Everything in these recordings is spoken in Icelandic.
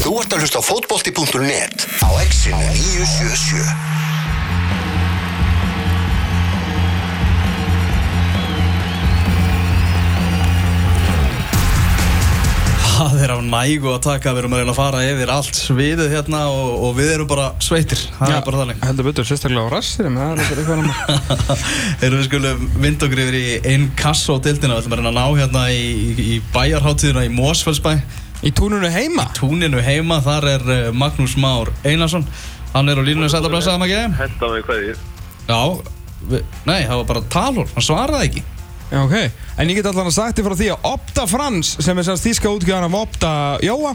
Þú ert að hlusta á fótbolti.net á exinu 977. Það er á nægu að taka, við erum að reyna að fara yfir allt sviðið hérna og, og við erum bara sveitir, það er bara þannig. Heldur betur, sérstaklega á rassirum, það er eitthvað eitthvað annað. Erum við skulum vind okkur yfir í einn dildina, við ætlum að reyna að ná hérna í, í, í bæjarháttíðina í Mósfellsbæ, Í túnunu heima? túninu heima, þar er eh, Magnús Már Einarsson, hann er á línunni sætt að blessa það maður ekki? Henda mig hvað ég Já, við, nei, það var bara talur, hann svaraði ekki. Já, ok. En ég get allan að sagt þér frá því að Opta Frans, sem er semst þíska útgjöðan af Opta Jóa,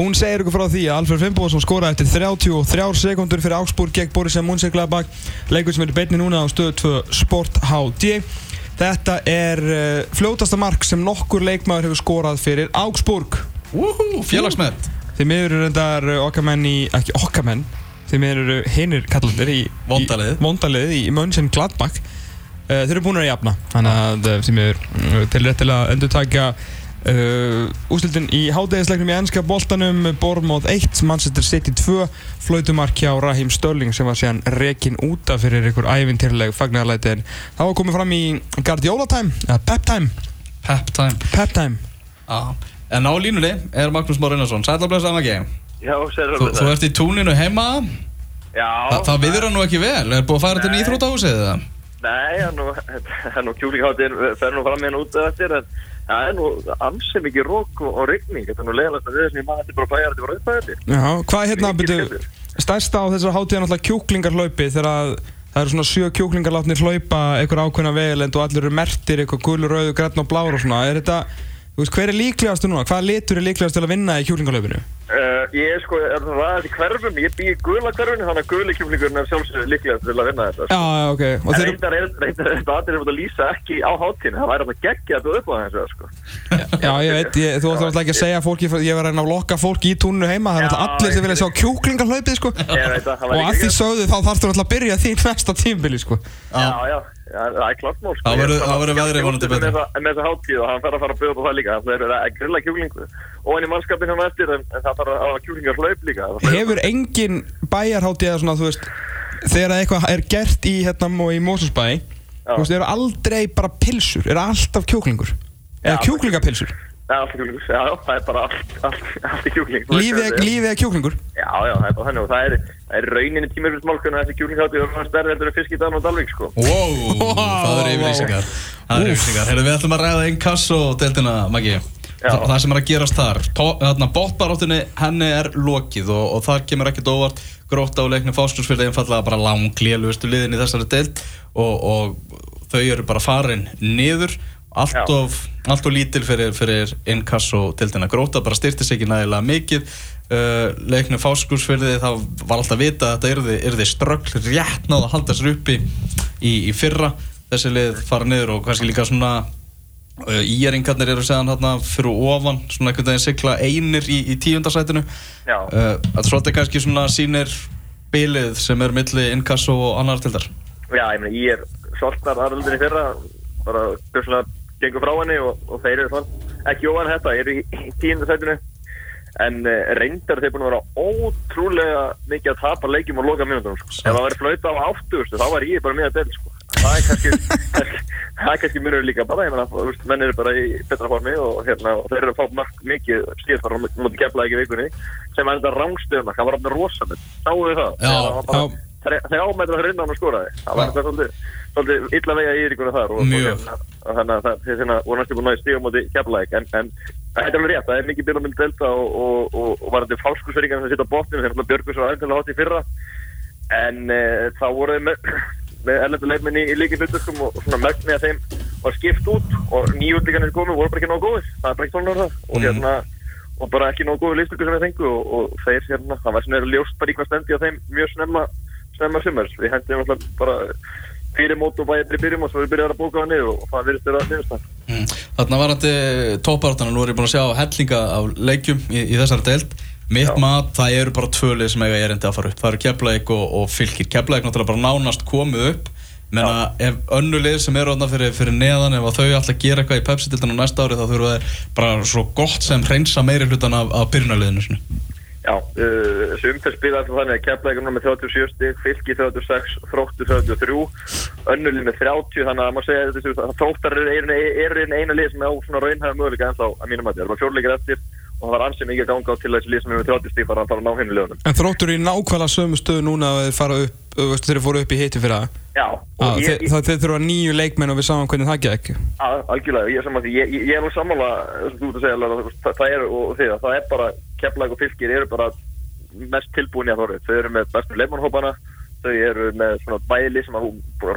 hún segir ykkur frá því að Alfred Fimboðsson skoraði eftir 33 sekundur fyrir Augsburg gegn Borussia Mönchengladbach, leikur sem er í beinni núna á stöðu 2 Sport HD. Þetta er uh, fljótasta mark sem nokkur leikmaður hefur skorað fyrir Augsburg. Þeir miður eru reyndar uh, okkar menn í, ekki okkar menn, þeir miður eru hinnir kallandir í Vondaliðið. í- í Mönchengladbach. Uh, þeir eru búin að jafna, þannig að uh, þeir miður uh, til rétt til að endur taka uh, úslitin í hádæðisleiknum í ennska boltanum. Bournemouth 1, Manchester City 2 flautumark hjá Raheem Störling sem var síðan rekin úta fyrir einhver ævintýrleg fagnarlæti en það var komið fram í Guardiola time, eða Pep time. Pep time. Pep time. Já, en á línunni er Magnús Már Einarsson, að það maður ekki? Já, sér Þú, þú ert í túninu heima, Já. Þa, það viður hann nú ekki vel, er búið að fara til Nei. íþrótahúsið eða? Nei, hann nú, hann nú kjúlíkháttin fer nú fram hérna út af eftir en það er nú ansið mikið rók og, og rigning. Þetta er nú leiðilegt að við sem ég maður þetta bara bæjar þetta bara upp að þetta Já, hvað er hérna, Mikið byrju, stærsta á þessar hátíðan alltaf kjúklingarhlaupi þegar að það eru svona sjö kjúklingar látnir hlaupa einhver ákveðna vegalend og allir eru mertir eitthvað gulur, rauður, græn og blár og svona. Er þetta, þú veist, hver er líklegastu núna? Hvaða litur er líklegast til að vinna í kjúklingarhlaupinu? uh, Ég er sko, er það ræðið í hverfum, ég bý í gula hverfunu þannig að guli kjúlíkurinn er sjálfsögur líklega til að vinna þetta. Já, sko. já, ok, og En reyndar er þetta aðeins að lýsa ekki á hátíðinu, það væri alltaf geggja að bjóða upp á þessu sko. Já, ég veit, ég, þú ætlar alltaf ekki að segja fólki, ég var að reyna að lokka fólki í túninu heima, er Já, alltaf allir sem vilja það það er klart mál sko. Það verður- er það veðrið vonandi þessa- Með þessa hátíð og hann fer að fara að bjóða það líka. Það er að grilla kjúklingu Og henni mannskapin hann eftir en, það þarf að hafa kjúklingar hlaup líka. Það Hefur engin bæjarhátíð eða svona, þú veist Þegar eitthvað er gert í hérna og í Mósusbæ Þú veist, eru aldrei bara pilsur, eru alltaf kjúklingur. Eða kjúklingapilsur allt er kjúklingur, já, já, það er bara allt, allt, allt í kjúkling. Lífið er, lífið er kjúklingur. Já, já, það er bara þannig og það er, það er rauninni tímafélsmálkun að þessi kjúklinghátíð er stærri heldur en fisk í Dan og Dalvík, sko. Wow, það eru yfirlýsingar. Það eru yfirlýsingar. Herru, við ætlum að ræða einn kass og deltina, Maggi. Já. Þa, Það sem er að gerast þar. Þarna, bóttbaráttunni, henni er lokið og, og þar kemur ekkert óvart. Gróta á leikni fáskursfylgði einfallega bara langlélugustu liðin í þessari deild og, og þau eru bara farin niður allt of, allt of lítil fyrir, fyrir innkass og deildina. Gróta bara styrti sig ekki nægilega mikið. Uh, leikni fáskursfylgði það var alltaf vita að þetta yrði, ströggl rétt náða að halda sér uppi í, í fyrra. Þessi lið fara niður og kannski líka svona uh, íjæringarnir eru segðan hérna fyrir ofan svona einhvern veginn sigla einir í, í tíundarsætinu uh, að svolítið kannski svona sýnir bilið sem er milli innkass og annar tildar Já, ég meina, ég er svartnar aðröldinni fyrra bara björslega gengur frá henni og, og þeir eru þann ekki ofan þetta, eru í, tíundasætinu en uh, reyndar þeir búin að vera ótrúlega mikið að tapa leikjum og loka mínúndunum sko. ef það væri flauta á áttugustu þá væri ég bara með að del sko. það er kannski, kannski mjög líka bara, ég veist, menn eru bara í betra formi og, hérna, og þeir eru að fá mark mikið síðast bara mútið kefla ekki vikunni sem er þetta rángstöðum, það var alveg rosalegt sáu við það, Já, Það var bara- já. Þrjá metra fyrir innan og skoraði. Það var þetta svolítið, illa vega í ykkur þar og, hérna, þannig að það hérna voru næstu búin að stíga á móti keflaðik en, en það er alveg rétt, það er mikið byrjum með delta og, og, og, og var þetta falskursveringar sem sitt á botninu, þeir náttúrulega Björgus var aðeins hátt í fyrra. En e, þá voru þeir með, með erlendu leifminni í líki hlutuskum og, svona megnið að þeim var skipt út og nýjútlíkanir komu voru bara ekki nógu góðir. Það er bara það. Og hérna bara ekki nógu góður liðstyrku sem við fengu og, og þeir hérna, það var svona ljóst bara í hvað stendi á þeim mjög snemma snemma sumars, við hendum alltaf bara fyrir mót og bæði byrjum og svo við byrjaðum að bóka það niður og það virðist vera niðurst mm. Þarna varandi tóparátana nú er ég búin að sjá hellinga af leikjum í, í þessari deild. Mitt Já. mat, það eru bara tvölið sem eiga erindi að fara upp. Það eru Keflavík og, og Fylkir. Keflavík náttúrulega bara nánast komið upp. Menna ef önnu lið sem eru þarna fyrir, fyrir neðan ef að þau að gera eitthvað í Pepsi-dildinu næsta ári þá þurfa þeir bara svo gott sem hreinsa meiri hlutan af, af byrjunarliðinu. Já, uh, þessi umferð spilaði alltaf þannig að er núna með 37 stig, Fylki 36, Þróttur 33, Önnulið með 30, þannig að maður segja að að Þróttar eru einu eina lið sem er á svona raunhæða möguleika ennþá að mínum að það er bara fjórleikir eftir og það var ansið mikið að ganga á til þessi lið sem er með 30 stig fara að fara að ná henni liðunum. En þróttur í nákvæmlega sömu stöðu núna að þeir fara upp, þeir fóru upp í hiti fyrir það. Já, Ah, og þeir, ég, það þeir þurfa nýju leikmenn og við sáum hvernig það gekk. að- algjörlega, ég er saman ég, ég, er nú sammála, að að að það er, og því að það er bara, Keflæk og Fylkir eru bara mest tilbúin í að þorri. Þau eru með bestu leikmannhópana, þau eru með svona bæli sem að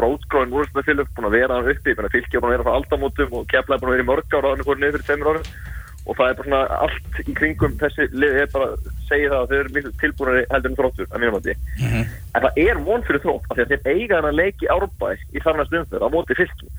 rótgróin úrstæðfylg, búin að vera uppi, er búin að vera frá aldamótum og Keflæk er búin að vera í mörg ára, þannig að niður fyrir tveimur árum og það er bara svona allt í kringum þessi lið er bara að segja það að þau eru miklu tilbúinari heldur en þróttur, að mínum að því. En það er von fyrir þrótt, af því að þeir eiga hann að leiki árbæ í þarnast umferð á móti fylki.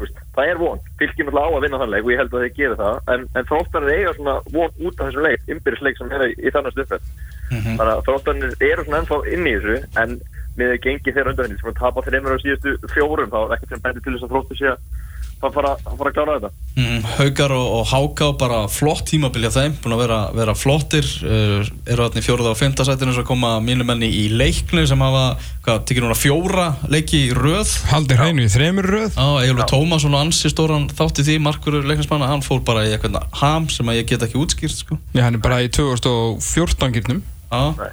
Veist, Það er von. Fylki náttúrulega á að vinna þann leik og ég held að þeir gera það, en, en þróttanir eiga svona von út af þessum leik, ymbirðisleik sem er í, í þarnast umferð. Þannig að þróttanir eru svona ennþá inn í þessu, en með gengi þeirra undan henni, sem að tapa þreymur á síðustu fjórum, þá er ekkert sem bendir til þess að þróttu sé að að fara að klára þetta. Mm, Haukar og, og Háká bara flott tímabil hjá þeim, búin að vera, vera flottir uh, eru þarna í fjóruða og femta sætinu sem koma mínumenni í leikni sem hafa, hvað, tekið núna fjóra leiki í röð Haldi hreinu í þremur röð. Já, Egilur Tómasson og ansi stóran þátti því markurur leiknismanna, hann fór bara í eitthvað ham sem að ég get ekki útskýrt sko. Já, hann er bara í 2014 gyrnum. Já.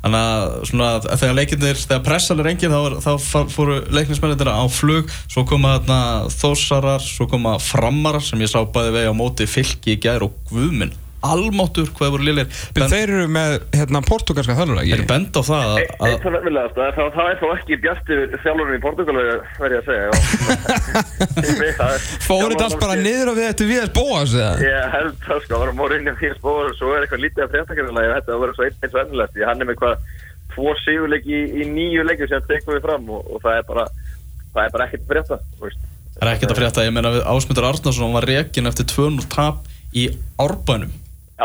Þannig að svona, þegar leikinnir, þegar pressan er engin þá, þá fóru leiknismennir á flug. Svo koma þarna þósarar svo koma framarar sem ég sá bæði vegi á móti fylki í gær og guðminn almáttur hvað voru liðlir Ben, þeir eru með hérna, portugalska þjálfurlagi. er bend á það að, Eitt að það nefnilegast, það, það er þó ekki bjartir þjálfurinn í Portugalu, verði ég að segja. þetta allt bara niður á við eftir við að bóa sig það? Ég held það sko, það var mór inn í því spóður og svo er eitthvað lítið af fréttakernulegi þetta að vera svo einn eins og ennilegt hann er með hvað tvo sigurleiki í, í nýju leikjum sem tekum við fram og, og það er bara það er bara ekkert frétta það er ekkert að frétta, ég meina við Ásmundur Arnarsson hann var rekin eftir 2-0 tap í árbænum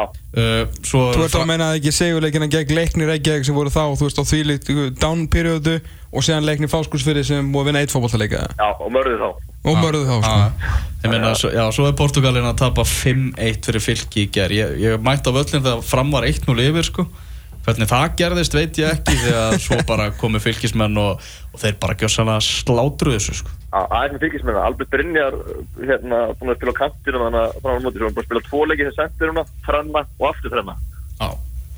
uh, svo Þú ert að meina að ekki segjuleikina gegn leiknir Reykjavík sem voru þá, þú veist, á þvílíkt down-periodu og séðan leiknir fáskursfyrir sem búið að vinna eitt fótballtaleika já, og mörðu þá. Og mörðu þá, sko. Ah, ég meina, svo, já, svo er Portugalin að tapa 5-1 fyrir fylki í ger ég, ég mætti á völlin þegar fram var 1-0 yfir sko hvernig það gerðist veit ég ekki þegar svo bara komu fylkismenn og, og þeir bara gjössalega slátruðu þessu sko. Aðeins með fylgismenn, Albert Brynjar hérna, búin að spila á kantinu þannig að frá hann búin að spila tvo leiki sem sendiruna, þrenna og aftur þrenna Já.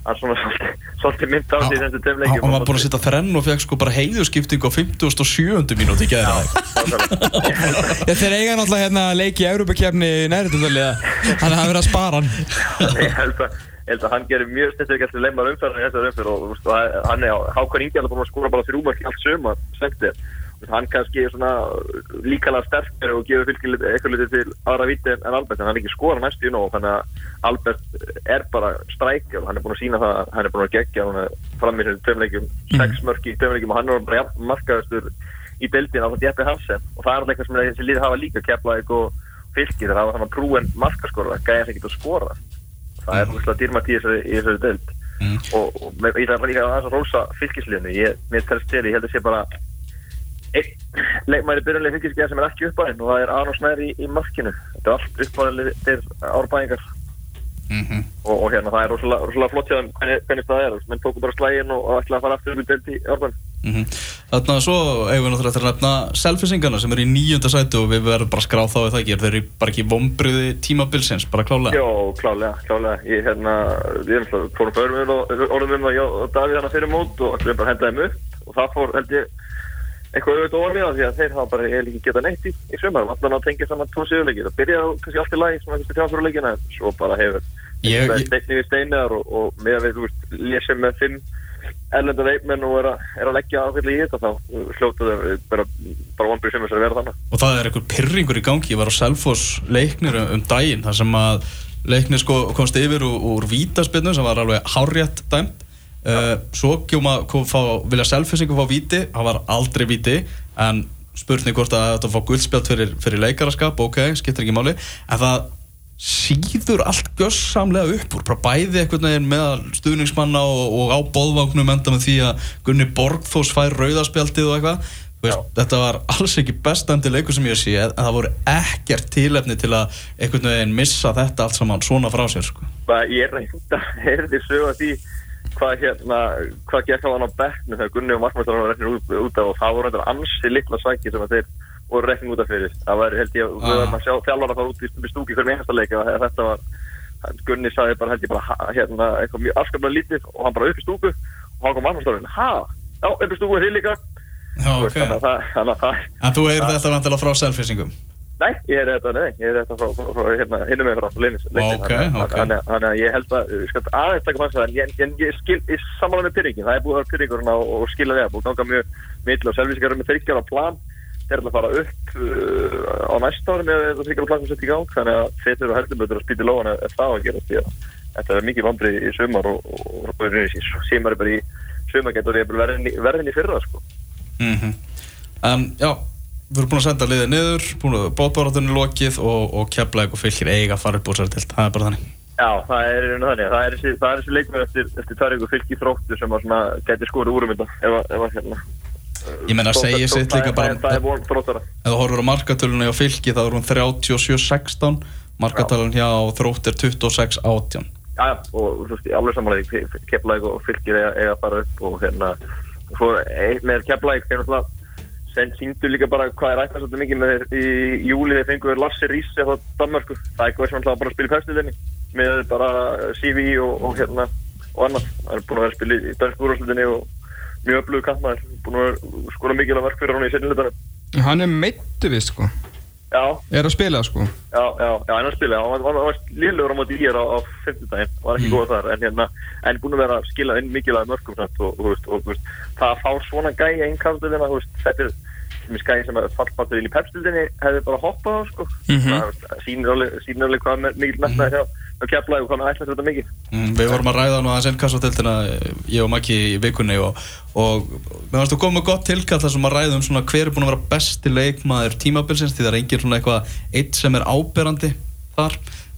Það er svona svolítið, mynd á því þessu tveim Hann var búin að setja þrenn og fekk sko bara heiðuskipting á 57. mínúti í gæðina Já, þeir eiga náttúrulega hérna leiki í það verið að spara hann. Ég held að, að hann gerir mjög styrtið eftir leimar umferðin í þessar umferð og veist, og hann er Ingi alveg búin að skóra bara þrjúmark í allt sumar sendir hann kannski er svona líkala sterkari og gefur fylgir eitthvað litið til aðra viti en Albert en hann er ekki skora næstu í nóg þannig að Albert er bara strækjur hann er búin að sína það að hann er búin að gegja hann er fram í þessum tveim leikjum sex mörk í tveim leikjum og hann er bara markaðastur í deildin á þetta Jeppi Hansen. Og það er eitthvað sem þessi lið hafa líka Keflavík og fylgir þeir hafa þannig að prúen markaskora gæja sem getur að skora það er úrslega dýrmætt í þessari, deild. Mm. og, og ég þarf líka að aðeins að rósa fylgisliðinu ég, mér telst þér, ég held að sé bara leikmæri byrjunlega fylgisgeða sem er ekki uppæðin og það er Arnó Snær í, í markinu. Þetta er allt uppæðinlega árbæðingar Mhm. og, og hérna það er rosalega, flott þeim hvernig, það er, menn tóku bara slægin og, ætlaði að fara aftur upp í deild í árbæðin Mhm. Þannig að svo eigum við náttúrulega að nefna selfisingana sem eru í nýjunda sætu og við verðum bara að skrá þá við það ekki. Þeir eru bara ekki vombriði tímabilsins bara klálega Já, klálega, klálega ég hérna, við erum alltaf fórum fyrir mér og orðum um það, já, Davíð hann fyrir mót og ætlum bara að henda þeim upp. Og það fór, held ég eitthvað auðvitað við það því að þeir hafa bara eiginlega ekki getað neitt í, í sumar, allan að tengja saman tvo sigurleikir, það byrjaði á kannski allt í lagi svona fyrstu Ég- ég- steinni við steinar og, og með að við, lesum með fimm erlenda veikmenn og er að, er að leggja ákveðlega í þetta þá hljótu þau bara, bara vonbrið sem þess að vera þannig og það er einhver pyrringur í gangi. Ég var á Selfoss leiknir um, um daginn þar sem að leiknir sko komst yfir úr, úr vítaspinnu sem var alveg hárjætt dæmt. Uh, svo kjóma kom fá, vilja Selfossingu fá víti. Það var aldrei víti en spurning hvort að þetta fá guldspjátt fyrir, fyrir leikaraskap, ok, skiptir ekki máli. En það síður allt gössamlega upp úr, bara bæði einhvern veginn með stuðningsmanna og, og á boðváknum enda með því að Gunni Borgþós fær rauðaspjaldið og eitthvað. Veist, þetta var alls ekki bestandi leikur sem ég sé en það voru ekkert tilefni til að einhvern veginn missa þetta allt saman svona frá sér sko. Ég reynda, heyrði sög að því hvað hérna, hvað gekk á hann á bekknu þegar Gunni og Markmannsson var reknir út, út af og það voru ansi litla sæki sem að þeir voru reknir út af fyrir. Það var held ég, við Ah. verðum að sjá þjálfara fara út í, í stúki hvernig einhversta leik ef að þetta var, Gunni sagði bara held ég bara hérna, eitthvað mjög afskaplega lítið og hann bara upp í stúku og hann kom Markmannsson, ha, já, upp í stúku þið líka. Já, ok. Þannig að það, En þú heyrði þetta vantilega frá selfisingum Nei, ég er þetta, nei, ég er þetta frá, frá, frá hérna, hinnum með frá Leinis. Þannig að- ég held að, ég skal aðeins taka fannst það, en ég, skil, ég samanlega með pyrringin, það er búið að á og skilja það, búið að og eru þeir að fara upp uh, á næsta ári með þetta þryggjar á plan sem sett í gang, þannig að þeir eru heldur betur að spýta í lóan ef það að gera því að þetta er mikið vandrið í sumar og, og, og, og, og sumar er bara í sumar getur verðin í fyrra, sko. mm En já, við erum búin að senda liðið niður búin að bótbáratunni lokið og, og keflaðið og fylgir eiga að fara upp úr sér til það er bara þannig Já, það er einu þannig. Það er þessi, það er leikmið eftir, eftir tvær ykkur fylgi þróttu sem að svona gæti skorið úr um þetta ef að, ef að hérna. Ég meina að segja sitt líka bara Það er, von þróttara. Ef þú horfur á markatölunni á fylki þá er hún 37-16 markatölunin hjá þrótt er 26-18 Já, já, og þú veist, alveg samanlega keflæk og fylgir eiga, að fara upp og hérna, og svo ein- með keflæk er náttúrulega sen síndu líka bara hvað er ætla svolítið mikið með þeir í júli þeir fengur Lasse Riese frá Danmarku það er eitthvað sem alltaf bara að spila í fæstilinni með bara CV og, og hérna og annað, það er búin að vera spila í dansku úrvarslutinni og mjög öflugur kampmaður búin að skora mikilvæg verk fyrir hann í setnilutanum Hann er meittu við sko. Já, Er að spila sko. Já, já, já, hann var að spila, hann var, var, liðlegur á móti í hér á, á 50 daginn, var ekki góð þar, en hérna, en búin að vera að skila inn mikilvæg mörgum og, og, og, og, það að fá svona gæi einn kastildina, þú veist, þetta er sem er gæi sem að fallpartur inn í pepstildinni hefði bara hoppað á, sko, Mhm. það sýnir alveg, hvað mikil metnaði hjá, hjá keflaði og hvað með ætla þetta mikið. mm, Við vorum að ræða nú aðeins innkassatiltina ég og Maggi í vikunni og, og við varst að koma með gott tilkall þar sem að ræða um svona hver er búin að vera besti leikmaður tímabilsins því það er engin svona eitthvað eitt sem er áberandi þar.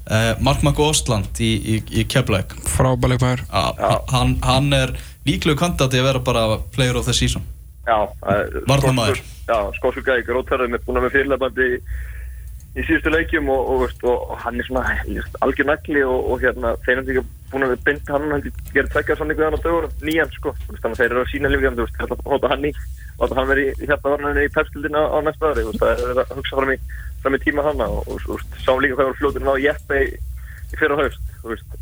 Uh, Mark Makko Ostland í, í, í Keflæk Frábæleik maður hann, hann er líklegu kandati að vera bara player of the season. Skoskur- Já, skósku gæi, grótverðum er búin að með fyrirlefandi í, síðustu leikjum og, og, og, og hann er svona algjör nagli og, og hérna, þeir eru búin að binda hann hann gerir tvekja sannig við hann á dögunum, nýjan sko, þannig að þeir eru að sína lífið hann, þú veist, þeir ætla að hóta hann í og að hann veri hérna varnarinni í pepstildina á, á næsta veist, það er að hugsa fram í, fram í tíma hann og, og, og sáum líka hvað var fljóturinn á Jeppe í, í fyrra haust,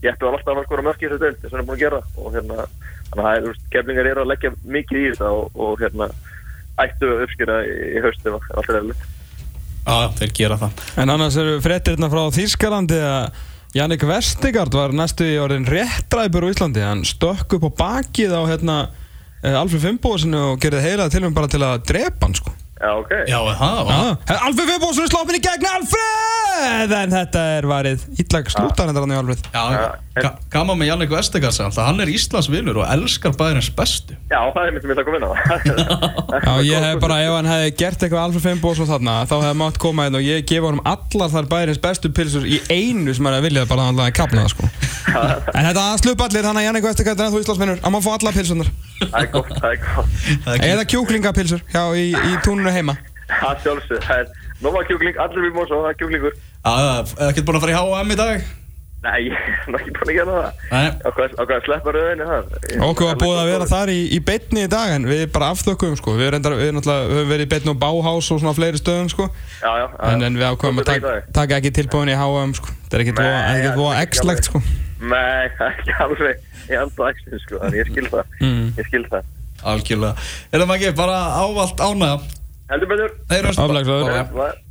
Jeppe var alltaf að skora mörk í þessu deild, þess að hann er búin að gera og hérna, þannig að það er, keflingar eru að leggja mikið í þetta og, og hérna, ættu að uppskýra í, haust að- ef allt er eðlilegt. Já, þeir gera það. En annars eru fréttirna frá Þýskalandi að Jannik Vestigard var næstu í orðin réttræpur á Íslandi. Hann stökk upp á bakið á hérna eh, Alfred Fimboðsson og gerði heila til hann bara til að drepa hann sko Já, ok. Já, það? Var Alfred Fimboðsson er sloppin í gegn Alfred en þetta er varið ítlag slútar hendur hann í Alfred Já, ga gaman með Jannik Vestegars hann er Íslands vinnur og elskar bæðins bestu. Já, það er mitt sem ég ætla að koma inn á. Já, ég hef bara, ef hann hefði gert eitthvað Alfred Fimboðsson þarna, þá hefði mátt koma hérna og ég gefa honum allar þar bæðins bestu pilsur í einu sem hann hefði viljað bara hann að kapna það sko. En þetta slupp allir, þannig að Jannik Vestegard er ennþá Íslandsvinnur, hann Það er gott, það er. Það er heima Það sjálfsög, það er nóma kjúkling, allir við mósa, það er kjúklingur. Já, það er ekki búin að fara í H&M í dag Nei, ég er ekki búin að gera það. Nei. Á hvað, á hvað sleppa rauðinni það? Okkur var búið að vera þar í, í beitni í dag en við bara afþökkum sko Við, reyndar, við náttúrulega höfum verið í beitni á Bauhaus og svona fleiri stöðum sko Já, já. já. En, en við ákveðum að taka, taka ekki tilbúin í H&M sko Það er ekkert það er það er ekki x-legt sko Nei, það ekki alveg. Ég anda ekki, sko, þannig ég skil það. Mm. Ég skil það. Algjörlega Er það maður ekki bara ávalt ánægða Heldur betur. Þeir